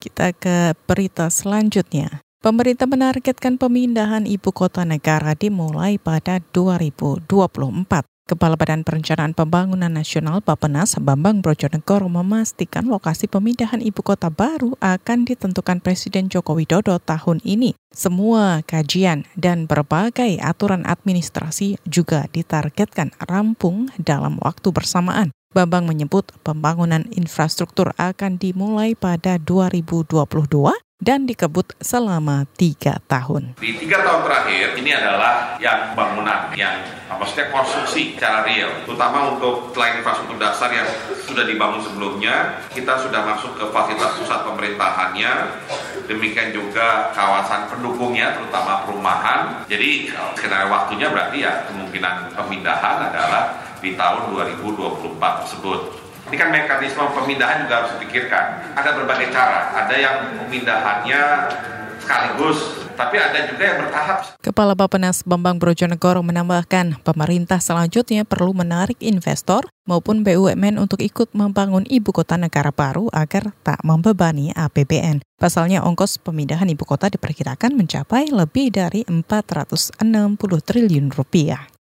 Kita ke berita selanjutnya. Pemerintah menargetkan pemindahan ibu kota negara dimulai pada 2024. Kepala Badan Perencanaan Pembangunan Nasional Bapenas Bambang Brojonegoro memastikan lokasi pemindahan ibu kota baru akan ditentukan Presiden Joko Widodo tahun ini. Semua kajian dan berbagai aturan administrasi juga ditargetkan rampung dalam waktu bersamaan. Bambang menyebut pembangunan infrastruktur akan dimulai pada 2022 dan dikebut selama tiga tahun. Di tiga tahun terakhir ini adalah yang bangunan, yang maksudnya konstruksi secara real, terutama untuk selain infrastruktur dasar yang sudah dibangun sebelumnya, kita sudah masuk ke fasilitas pusat pemerintahannya, demikian juga kawasan pendukungnya, terutama perumahan. Jadi skenario waktunya berarti ya kemungkinan pemindahan adalah di tahun 2024 tersebut. Ini kan mekanisme pemindahan juga harus dipikirkan. Ada berbagai cara. Ada yang pemindahannya sekaligus, tapi ada juga yang bertahap. Kepala Bapenas Bambang Brojonegoro menambahkan, pemerintah selanjutnya perlu menarik investor maupun BUMN untuk ikut membangun ibu kota negara baru agar tak membebani APBN. Pasalnya ongkos pemindahan ibu kota diperkirakan mencapai lebih dari 460 triliun rupiah.